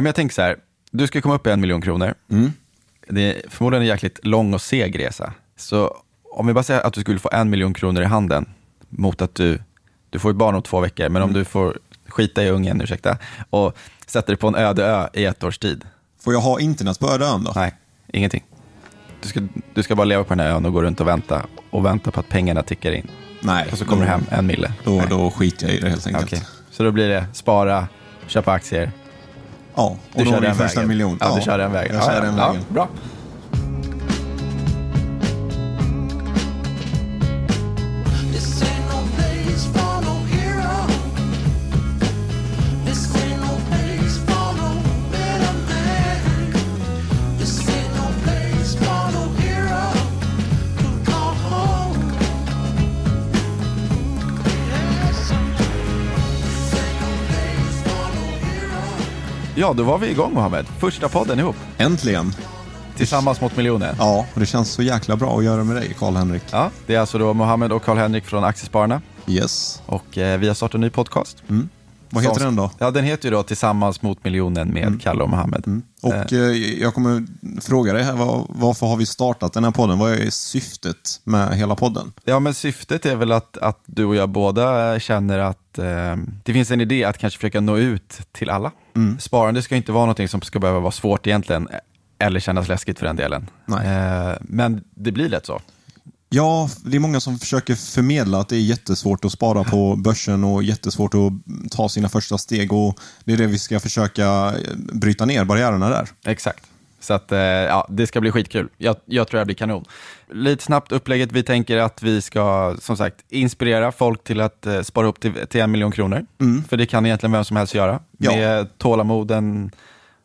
men jag tänker så här, du ska komma upp i en miljon kronor. Mm. Det är förmodligen en jäkligt lång och seg resa. Så om vi bara säger att du skulle få en miljon kronor i handen mot att du, du får ett barn om två veckor, men om Mm. du får skita i ungen, ursäkta, och sätter dig på en öde ö i ett års tid. Får jag ha internet på öde ön då? Nej, ingenting. Du ska, du ska bara leva på den här ön och gå runt och vänta och vänta på att pengarna tickar in. Nej. Och så kommer då, du hem en mille. Då, Nej. då skiter jag i det helt enkelt. Okej. Så då blir det spara, köpa aktier. Ja, och Du då kör är det den första vägen. miljon. Ja, du kör den vägen. Jag kör ja, den ja. vägen. Ja, bra. Ja, då var vi igång Mohammed. Första podden ihop. Äntligen. Tillsammans mot miljonen. Ja, och det känns så jäkla bra att göra med dig, Karl-Henrik. Ja, det är alltså då Mohammed och Karl-Henrik från Aktiespararna. Yes. Och eh, vi har startat en ny podcast. Vad heter Som- den då? Ja, den heter ju då Tillsammans mot miljonen med Kalle och Mohammed. Och eh, jag kommer fråga dig här, vad, varför har vi startat den här podden? Vad är syftet med hela podden? Ja, men syftet är väl att, att du och jag båda eh, känner att eh, det finns en idé att kanske försöka nå ut till alla. Sparande ska inte vara någonting som ska behöva vara svårt egentligen, eller kännas läskigt för den delen. Eh, men det blir lätt så. Ja, det är många som försöker förmedla att det är jättesvårt att spara på börsen och jättesvårt att ta sina första steg. Och Det är det vi ska försöka eh, bryta ner barriärerna där. Exakt. Så att, eh, ja, det ska bli skitkul. Jag, jag tror det blir kanon. Lite snabbt upplägget. Vi tänker att vi ska, som sagt, inspirera folk till att eh, spara upp till, till en miljon kronor. För det kan egentligen vem som helst göra. Ja. Med tålamoden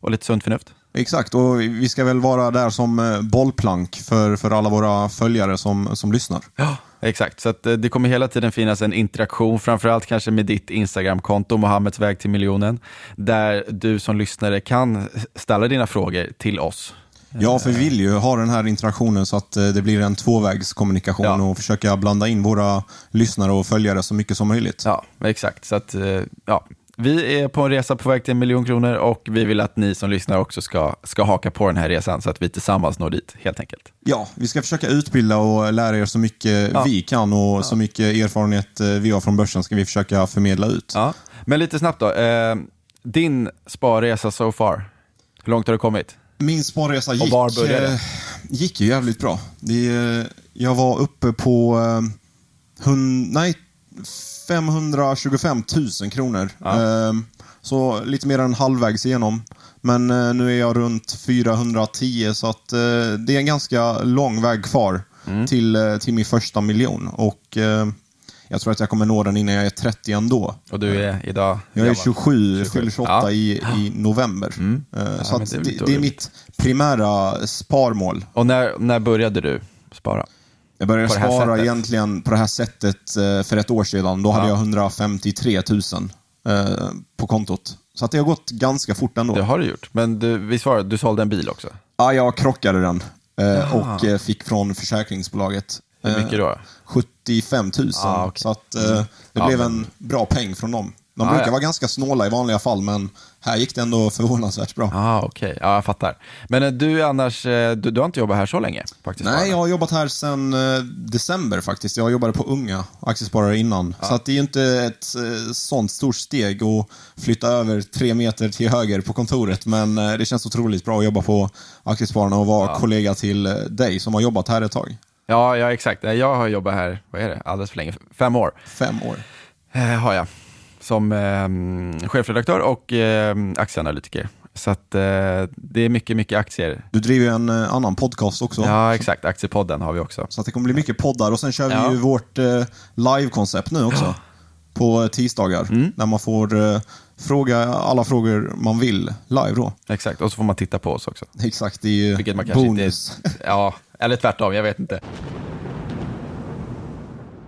och lite sunt förnuft. Exakt, och vi ska väl vara där som eh, bollplank för, för alla våra följare som, som lyssnar. Ja, exakt. Så eh, det kommer hela tiden finnas en interaktion, framförallt kanske med ditt Instagramkonto, Mohammeds väg till miljonen, där du som lyssnare kan ställa dina frågor till oss. Ja, för vi vill ju ha den här interaktionen så att eh, det blir en tvåvägskommunikation Ja. och försöka blanda in våra lyssnare och följare så mycket som möjligt. Ja, exakt. Så att, ja. Vi är på en resa på väg till en miljon kronor och vi vill att ni som lyssnar också ska, ska haka på den här resan så att vi tillsammans når dit, helt enkelt. Ja, vi ska försöka utbilda och lära er så mycket Ja. vi kan och så mycket erfarenhet eh, vi har från börsen ska vi försöka förmedla ut. Ja. Men lite snabbt då. Eh, din sparresa so far, hur långt har du kommit? Min sparresa gick, var började? eh, gick ju jävligt bra. Det, eh, jag var uppe på eh, hun, nej, 525 000 kronor. Eh, så lite mer än halvvägs igenom. Men eh, nu är jag runt 410 så att eh, det är en ganska lång väg kvar Mm. till, eh, till min första miljon. Och eh, jag tror att jag kommer nå den innan jag är 30 ändå. Och du är idag? Jag är gammal? 27, fyller 28 Ja. i, i november. Eh, så men att det är det, är mitt primära sparmål. Och när, när började du spara? Jag började På det spara egentligen på det här sättet eh, för ett år sedan. Då hade Ja. jag 153 000 eh, på kontot. Så att det har gått ganska fort ändå. Det har du gjort. Men du, visst var det, du sålde en bil också? Ja, jag krockade den eh, och fick från försäkringsbolaget. Hur mycket då? 75 000. Ah, okej. Så att eh, det Ja, blev en bra peng från dem. De Ah, brukar ja. vara ganska snåla i vanliga fall, men här gick det ändå förvånansvärt bra. Ah, okej. Ja, jag fattar. Men eh, du annars, eh, du, du har inte jobbat här så länge? Faktiskt, Nej, jag har jobbat här sedan eh, december faktiskt. Jag jobbade på Unga aktiesparare innan. Så att det är ju inte ett sånt stort steg att flytta över tre meter till höger på kontoret. Men det känns otroligt bra att jobba på Aktiespararna och vara kollega till dig som har jobbat här ett tag. Ja, ja, exakt. Jag har jobbat här, vad är det, alldeles för länge. Fem år Fem år. eh, har jag. Som eh, chefredaktör och eh, aktieanalytiker. Så att eh, det är mycket, mycket aktier. Du driver ju en eh, annan podcast också. Ja, exakt. Aktiepodden har vi också. Så att det kommer bli mycket poddar och sen kör vi Ja. ju vårt eh, live-koncept nu också. På eh, tisdagar. Mm. Där man får eh, fråga alla frågor man vill live då. Exakt, och så får man titta på oss också. Exakt, det är ju Vilket man kanske bonus. inte... Ja, eller tvärtom, jag vet inte.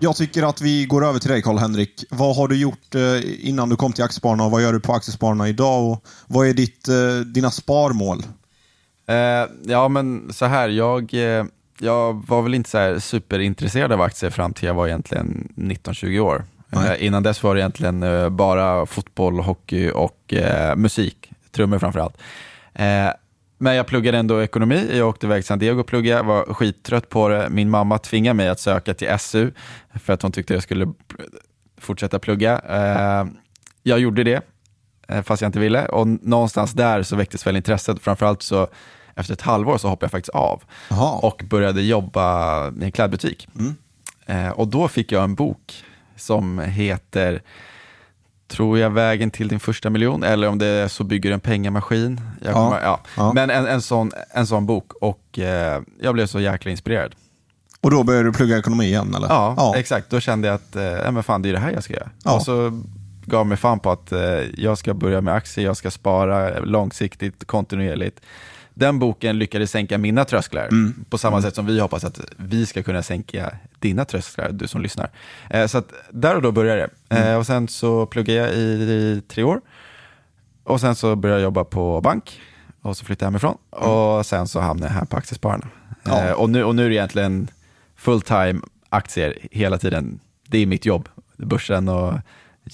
Jag tycker att vi går över till dig Karl-Henrik. Vad har du gjort eh, innan du kom till Aktiespararna och vad gör du på Aktiespararna idag? Och vad är ditt, eh, dina sparmål? Eh, ja, men så här, jag, jag var väl inte så här superintresserad av aktier fram till jag var egentligen 19-20 år. Nej. Innan dess var det egentligen bara fotboll, hockey och musik. trummor framför allt. Men jag pluggade ändå ekonomi. Jag åkte iväg till San Diego och pluggade, var skittrött på det. Min mamma tvingade mig att söka till SU för att hon tyckte jag skulle fortsätta plugga. Eh, jag gjorde det, eh, fast jag inte ville. Och någonstans där så väcktes väl intresset. Framförallt så efter ett halvår så hoppade jag faktiskt av Jaha. och började jobba i en klädbutik. Eh, och då fick jag en bok som heter Tror jag vägen till din första miljon eller om det är så bygger du en pengamaskin. Jag Ja. kommer, ja. Ja. Men en, en, sån, en sån bok och eh, jag blev så jäkla inspirerad. Och då började du plugga ekonomi igen eller? Ja, exakt. Då kände jag att eh, ja, men fan, det är det här jag ska göra. Ja. Och så gav mig fan på att eh, jag ska börja med aktier, jag ska spara långsiktigt, kontinuerligt. Den boken lyckades sänka mina trösklar Mm. på samma sätt som vi hoppas att vi ska kunna sänka dina trösklar, du som lyssnar. Eh, så att där och då började det. Mm. Eh, och sen så pluggade jag i, i tre år. Och sen så började jag jobba på bank och så flyttade jag hemifrån. Och sen så hamnade jag här på Aktiespararna. Ja. Eh, och, nu, och nu är det egentligen full time aktier hela tiden. Det är mitt jobb, börsen och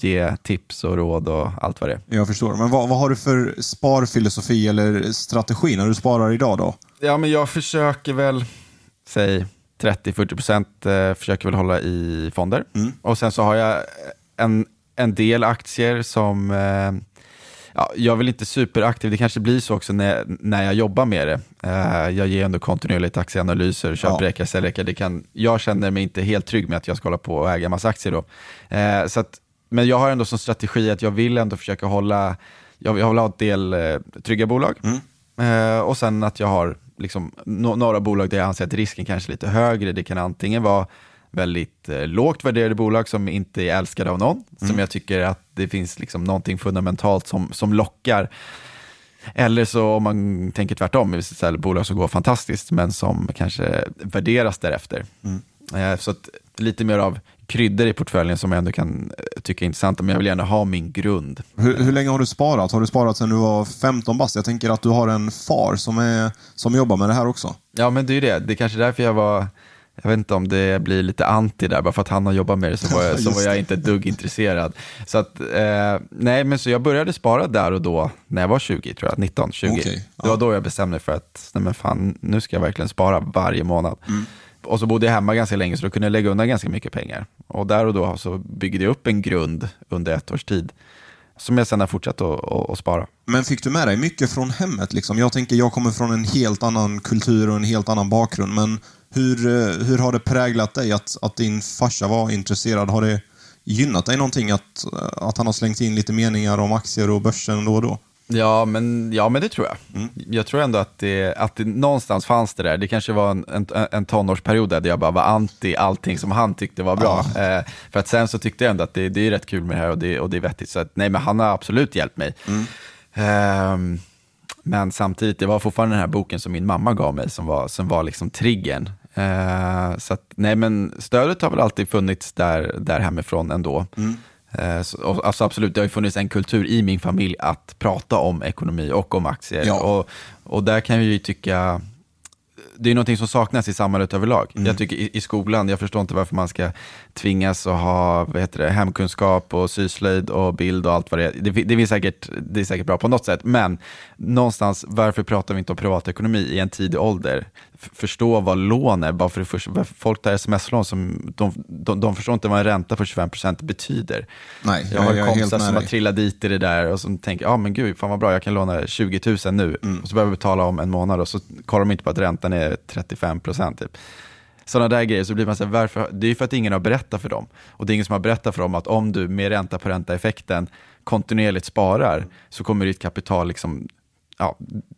ge tips och råd och allt vad det är. Jag förstår. Men vad, vad har du för sparfilosofi eller strategi när du sparar idag då? Ja, men jag försöker väl, säg 30-40 procent, eh, försöker väl hålla i fonder. Och sen så har jag en, en del aktier som, eh, ja, jag är väl inte superaktiv, det kanske blir så också när, när jag jobbar med det. Eh, jag ger ändå kontinuerligt aktieanalyser, köpräkar, säljräkar. Det kan, jag känner mig inte helt trygg med att jag ska hålla på och äga massa aktier då. Så att, men jag har ändå som strategi att jag vill ändå försöka hålla, jag, jag vill ha ett del eh, trygga bolag. Eh, och sen att jag har liksom, no några bolag där jag anser att risken kanske är lite högre. Det kan antingen vara väldigt eh, lågt värderade bolag som inte är älskade av någon, som jag tycker att det finns liksom någonting fundamentalt som, som lockar. Eller så om man tänker tvärtom, vill säga bolag som går fantastiskt men som kanske värderas därefter. Eh, så att lite mer av kryddor i portföljen som jag ändå kan eh, tycka är intressanta, men jag vill gärna ha min grund. Hur, hur länge har du sparat? Har du sparat sedan du var 15 bast? Jag tänker att du har en far som, är, som jobbar med det här också. Ja, men det är ju det. Det är kanske därför jag var, jag vet inte om det blir lite anti där, bara för att han har jobbat med det så var jag, så var jag inte dugg intresserad. Så att, eh, nej, men så jag började spara där och då, när jag var 20, tror jag, 19, 20. Okej, Det var då jag bestämde mig för att, nej men fan, nu ska jag verkligen spara varje månad. Mm. Och så bodde jag hemma ganska länge, så då kunde jag lägga undan ganska mycket pengar. Och där och då så byggde jag upp en grund under ett års tid, som jag sedan har fortsatt att, spara. Men fick du med dig mycket från hemmet? Liksom? Jag tänker, jag kommer från en helt annan kultur och en helt annan bakgrund, men hur, eh, hur har det präglat dig att, att din farsa var intresserad? Har det gynnat dig någonting att, att han har slängt in lite meningar om aktier och börsen då och då? Ja men, ja, men det tror jag. Mm. Jag tror ändå att det, att det någonstans fanns det där. Det kanske var en, en, en tonårsperiod där jag bara var anti allting som han tyckte var bra. Eh, för att sen så tyckte jag ändå att det, det är rätt kul med det här och det, och det är vettigt. Så att, nej, men han har absolut hjälpt mig. Mm. Ehm, men samtidigt, det var fortfarande den här boken som min mamma gav mig som var, som var liksom triggern. Eh, så att, nej men stödet har väl alltid funnits där, där hemifrån ändå. Eh, så, och, alltså absolut, det har ju funnits en kultur i min familj att prata om ekonomi och om aktier. Ja. Och, och där kan vi ju tycka, det är någonting som saknas i samhället överlag. Mm. Jag tycker i, i skolan, jag förstår inte varför man ska tvingas att ha vad heter det, hemkunskap och syslöjd och bild och allt vad det är. Det, det, är säkert, det är säkert bra på något sätt, men någonstans, varför pratar vi inte om privatekonomi i en tidig ålder? F- förstå vad lån är, bara för det första, folk tar sms-lån, som, de, de, de förstår inte vad en ränta på 25% betyder. Nej, Jag har jag helt kompisar som har trillat dit i det där och som tänker, ja ah, men gud, fan vad bra, jag kan låna 20 000 nu. Mm. Och så behöver jag betala om en månad och så kollar de inte på att räntan är 35 procent. Typ. Sådana där grejer, så blir man så här, varför? Det är ju för att ingen har berättat för dem. Och det är ingen som har berättat för dem att om du med ränta på ränta-effekten kontinuerligt sparar, så kommer ditt kapital liksom, ja,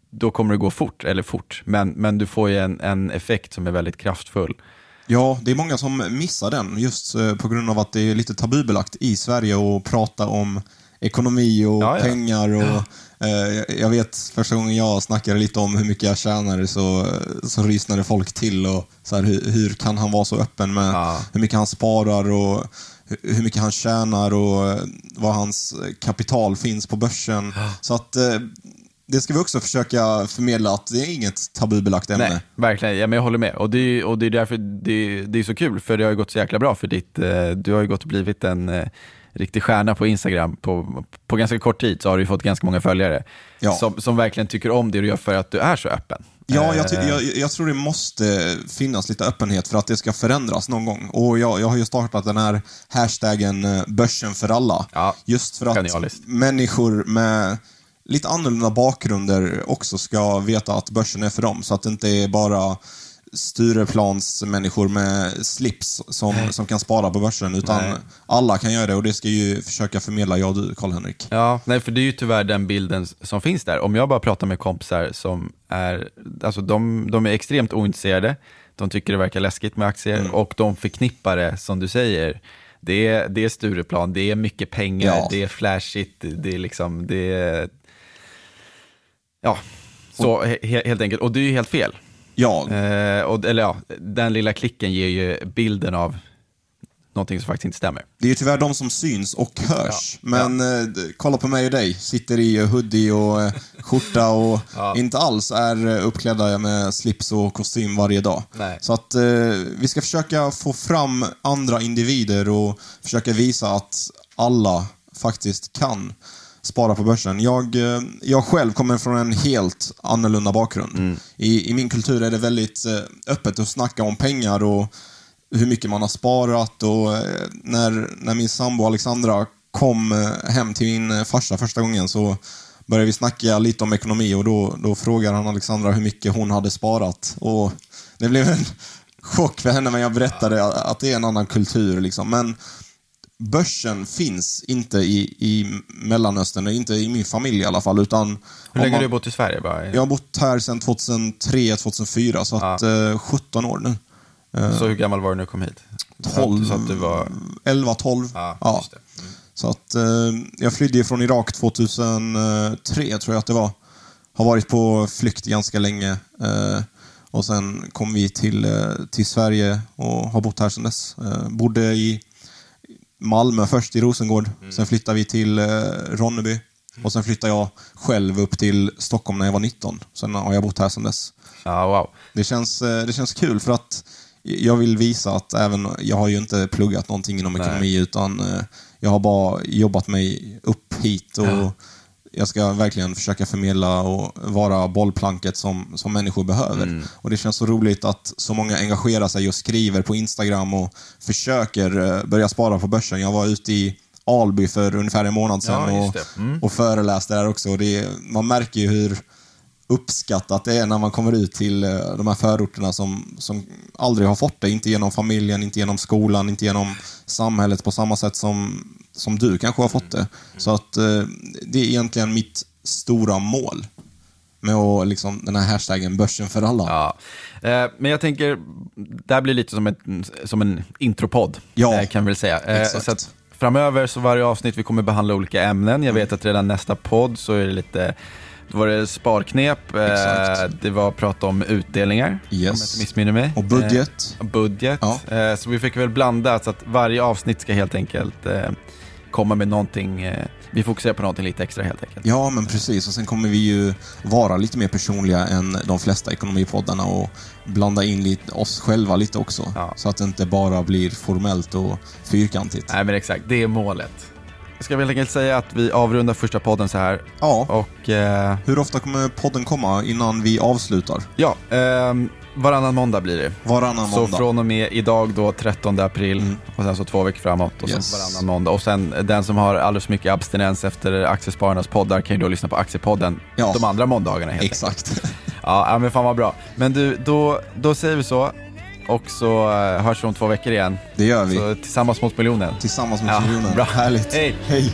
då kommer det gå fort, eller fort. Men, men du får ju en, en effekt som är väldigt kraftfull. Ja, det är många som missar den just eh, på grund av att det är lite tabubelagt i Sverige att prata om ekonomi och Ja, ja. pengar. Och, eh, jag vet första gången jag snackade lite om hur mycket jag tjänade så, så rysnade folk till. och så här, hur, hur kan han vara så öppen med Ja. hur mycket han sparar och hur- mycket han tjänar och eh, vad hans kapital finns på börsen. Så att eh, det ska vi också försöka förmedla att det är inget tabubelagt ämne. Nej, verkligen. Ja, men jag håller med. Och det är, och det är därför det, det är så kul, för det har ju gått så jäkla bra för ditt, eh, du har ju gått och blivit en eh, riktig stjärna på Instagram. På, på ganska kort tid så har du fått ganska många följare Ja. som, som verkligen tycker om det du gör för att du är så öppen. Ja, jag, Eh, jag, jag tror det måste finnas lite öppenhet för att det ska förändras någon gång. Och jag, jag har ju startat den här hashtaggen eh, börsen för alla. Ja, just för att genialiskt. människor med lite annorlunda bakgrunder också ska veta att börsen är för dem. Så att det inte är bara Stureplans människor med slips som, som kan spara på börsen, utan Nej. alla kan göra det och det ska ju försöka förmedla jag och du, Karl-Henrik. Ja, nej för det är ju tyvärr den bilden som finns där. Om jag bara pratar med kompisar som är, alltså de, de är extremt ointresserade, de tycker det verkar läskigt med aktier Mm. och de förknippar det, som du säger, det är, det är Stureplan, det är mycket pengar, Ja. det är flashigt, det är liksom, det är... Ja, så he, helt enkelt. Och det är ju helt fel. Ja, Eh, och, eller ja, den lilla klicken ger ju bilden av någonting som faktiskt inte stämmer. Det är ju tyvärr de som syns och hörs. Ja. Men eh, d- kolla på mig och dig. Sitter i eh, hoodie och eh, skjorta och Ja. inte alls är eh, uppklädda med slips och kostym varje dag. Nej. Så att eh, vi ska försöka få fram andra individer och försöka visa att alla faktiskt kan spara på börsen. Jag, eh, jag själv kommer från en helt annorlunda bakgrund. I, I min kultur är det väldigt eh, öppet att snacka om pengar och hur mycket man har sparat och eh, när, när min sambo Alexandra kom hem till min farsa första gången så började vi snacka lite om ekonomi och då, då frågade han Alexandra hur mycket hon hade sparat. Och det blev en chock för henne när jag berättade att det är en annan kultur. Liksom. Men börsen finns inte i, i Mellanöstern, inte i min familj i alla fall. Utan Hur länge man- har du bott i Sverige? Bara? Jag har bott här sedan 2003-2004, så att, eh, 17 år nu. Så hur gammal var du när du kom hit? Du sa att- 12, Du sa att du var... 11, 12. Ja, det. Mm. Så att eh, jag flydde från Irak 2003, tror jag att det var. Har varit på flykt ganska länge. Eh, och sen kom vi till, eh, till Sverige och har bott här sedan dess. Eh, bodde i Malmö först, i Rosengård. Mm. Sen flyttade vi till eh, Ronneby. Och sen flyttade jag själv upp till Stockholm när jag var 19. Sen har jag bott här sedan dess. Ja, wow. Det känns, eh, det känns kul för att jag vill visa att även, jag har ju inte pluggat någonting inom Nej. ekonomi utan eh, jag har bara jobbat mig upp hit och Ja. Jag ska verkligen försöka förmedla och vara bollplanket som, som människor behöver. Mm. Och det känns så roligt att så många engagerar sig och skriver på Instagram och försöker eh, börja spara på börsen. Jag var ute i Alby för ungefär en månad sedan Ja, och. Mm. och föreläste där också. Det, man märker ju hur uppskattat det är när man kommer ut till eh, de här förorterna som, som aldrig har fått det. Inte genom familjen, inte genom skolan, inte genom samhället på samma sätt som, som du kanske har fått det. Så att eh, det är egentligen mitt stora mål med att, liksom, den här hashtaggen börsen för alla. Ja. Eh, men jag tänker, det här blir lite som, ett, som en intropodd, Ja, eh, kan vi väl säga. Eh, exakt. så att framöver, så varje avsnitt, vi kommer behandla olika ämnen. Jag vet att redan nästa podd så är det lite, då var det sparknep, eh, Exakt. det var prata om utdelningar, om jag Yes. inte missminner mig. Och budget. Eh, budget. Ja. Eh, så vi fick väl blanda, så att varje avsnitt ska helt enkelt eh, komma med någonting, eh, vi fokuserar på någonting lite extra helt enkelt. Ja, men precis. Och sen kommer vi ju vara lite mer personliga än de flesta ekonomipoddarna och blanda in lite, oss själva lite också. Ja. Så att det inte bara blir formellt och fyrkantigt. Nej men exakt, det är målet. Jag ska väl helt enkelt säga att vi avrundar första podden så här. Ja, Och eh, hur ofta kommer podden komma innan vi avslutar? ja, ehm, varannan måndag blir det. Varannan Så måndag. från och med idag då 13 april Mm. och sen så två veckor framåt och Yes. sen varannan måndag. Och sen den som har alldeles för mycket abstinens efter Aktiespararnas poddar kan ju då lyssna på Aktiepodden Ja. de andra måndagarna helt. Exakt. Ja, ja, men fan vad bra. Men du, då, då säger vi så och så eh, hörs vi om två veckor igen. Det gör vi. Så tillsammans mot miljonen. Tillsammans med Ja, miljonen. bra. Härligt. Hej. Hej.